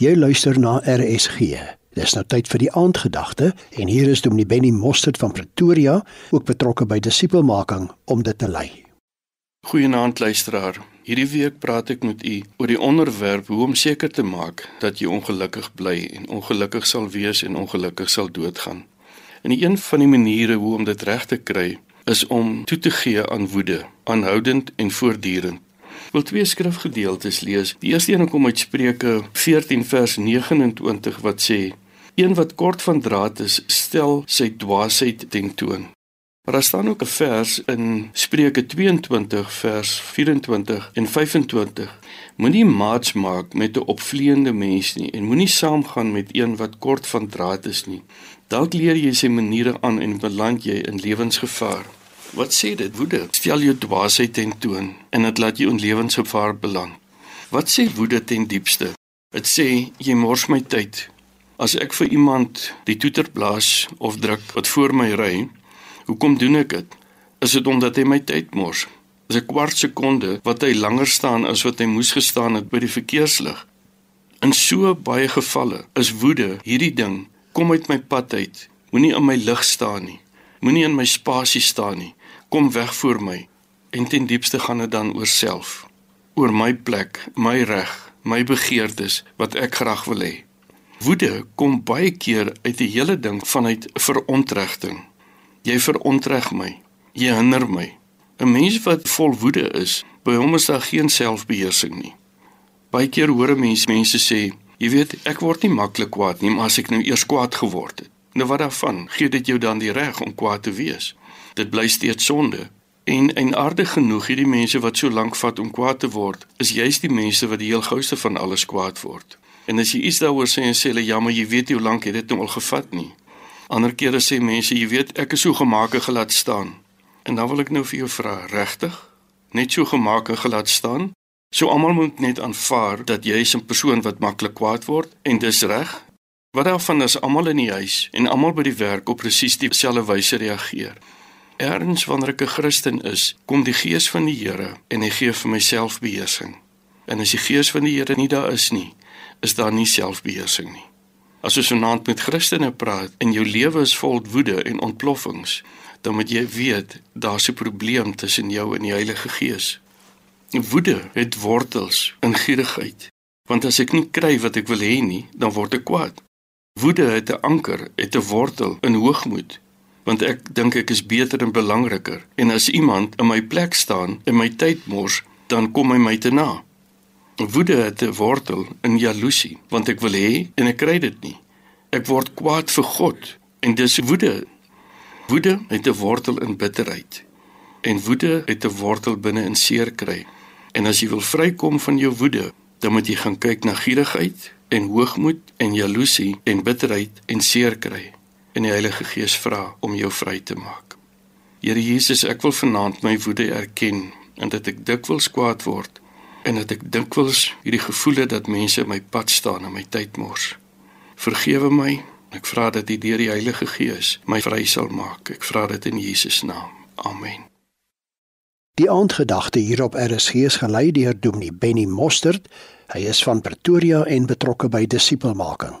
Jy luister na RSG. Dis nou tyd vir die aandgedagte en hier is Dominee Benny Mostert van Pretoria, ook betrokke by disipelmaking om dit te lei. Goeienaand luisteraar. Hierdie week praat ek met u oor die onderwerp hoe om seker te maak dat jy ongelukkig bly en ongelukkig sal wees en ongelukkig sal doodgaan. En een van die maniere hoe om dit reg te kry is om toe te gee aan woede, aanhoudend en voortdurend wil twee skrifgedeeltes lees. Die eerste een kom uit Spreuke 14 vers 29 wat sê: Een wat kort van draad is, stel sy dwaasheid ten toon. Maar daar staan ook 'n vers in Spreuke 22 vers 24 en 25. Moenie maats maak met 'n opvleende mens nie en moenie saamgaan met een wat kort van draad is nie. Dalk leer jy sy maniere aan en beland jy in lewensgevaar. Wat sê dit? Woede stel jou dwaasheid ten toon en dit laat jou in lewensgevaar beland. Wat sê woede ten diepste? Dit sê jy mors my tyd. As ek vir iemand die toeter blaas of druk wat voor my ry, hoekom doen ek dit? Is dit omdat hy my tyd mors? Is 'n kwart sekonde wat hy langer staan as wat hy moes gestaan het by die verkeerslig? In so baie gevalle is woede hierdie ding kom uit my pad uit. Moenie in my lig staan nie. Moenie in my spasie staan nie kom weg voor my en ten diepste gaan dit dan oor self oor my plek my reg my begeertes wat ek graag wil hê. Woede kom baie keer uit die hele ding vanuit verontregting. Jy verontreg my jy hinder my. 'n mens wat vol woede is by hom is daar geen selfbeheersing nie. Baie keer hoor mense mense sê jy weet ek word nie maklik kwaad nie maar as ek nou eers kwaad geword het nou wat daarvan? Gee dit jou dan die reg om kwaad te wees dit bly steeds sonde. En en aardig genoeg hierdie mense wat so lank vat om kwaad te word, is juist die mense wat die heel gouste van alles kwaad word. En as jy iets daaroor sê en sê hulle ja, maar jy weet hoe lank het dit nou al gevat nie. Ander kere sê mense, jy weet ek is so gemaak en gelaat staan. En dan wil ek nou vir jou vra, regtig? Net so gemaak en gelaat staan? So almal moet net aanvaar dat jy 'n persoon wat maklik kwaad word en dis reg? Wat daarvan as almal in die huis en almal by die werk op presies dieselfde wyse reageer? Erns wanneer ek 'n Christen is, kom die Gees van die Here en hy gee vir my selfbeheersing. En as die Gees van die Here nie daar is nie, is daar nie selfbeheersing nie. As jy vanaand met Christene praat en jou lewe is vol woede en ontploffings, dan moet jy weet daar's 'n probleem tussen jou en die Heilige Gees. Woede het wortels in gierigheid, want as ek nie kry wat ek wil hê nie, dan word ek kwaad. Woede het 'n anker, het 'n wortel in hoogmoed want ek dink ek is beter en belangriker. En as iemand in my plek staan en my tyd mors dan kom hy my te na. Woede het 'n wortel in jaloesie want ek wil hê en ek kry dit nie. Ek word kwaad vir God en dis woede. Woede het 'n wortel in bitterheid en woede het 'n wortel binne in seer kry en as jy wil vrykom van jou woede dan moet jy gaan kyk na gierigheid en hoogmoed en jaloesie en bitterheid en seer kry en die Heilige Gees vra om jou vry te maak. Here Jesus, ek wil vanaand my woede erken en dat ek dikwels kwaad word en dat ek dikwels hierdie gevoel het dat mense my pad staan en my tyd mors. Vergewe my. Ek vra dat U deur die Heilige Gees my vry sal maak. Ek vra dit in Jesus naam. Amen. Die aandgedagte hier op RSG is gelei deur Dominee Benny Mostert. Hy is van Pretoria en betrokke by disipelmaking.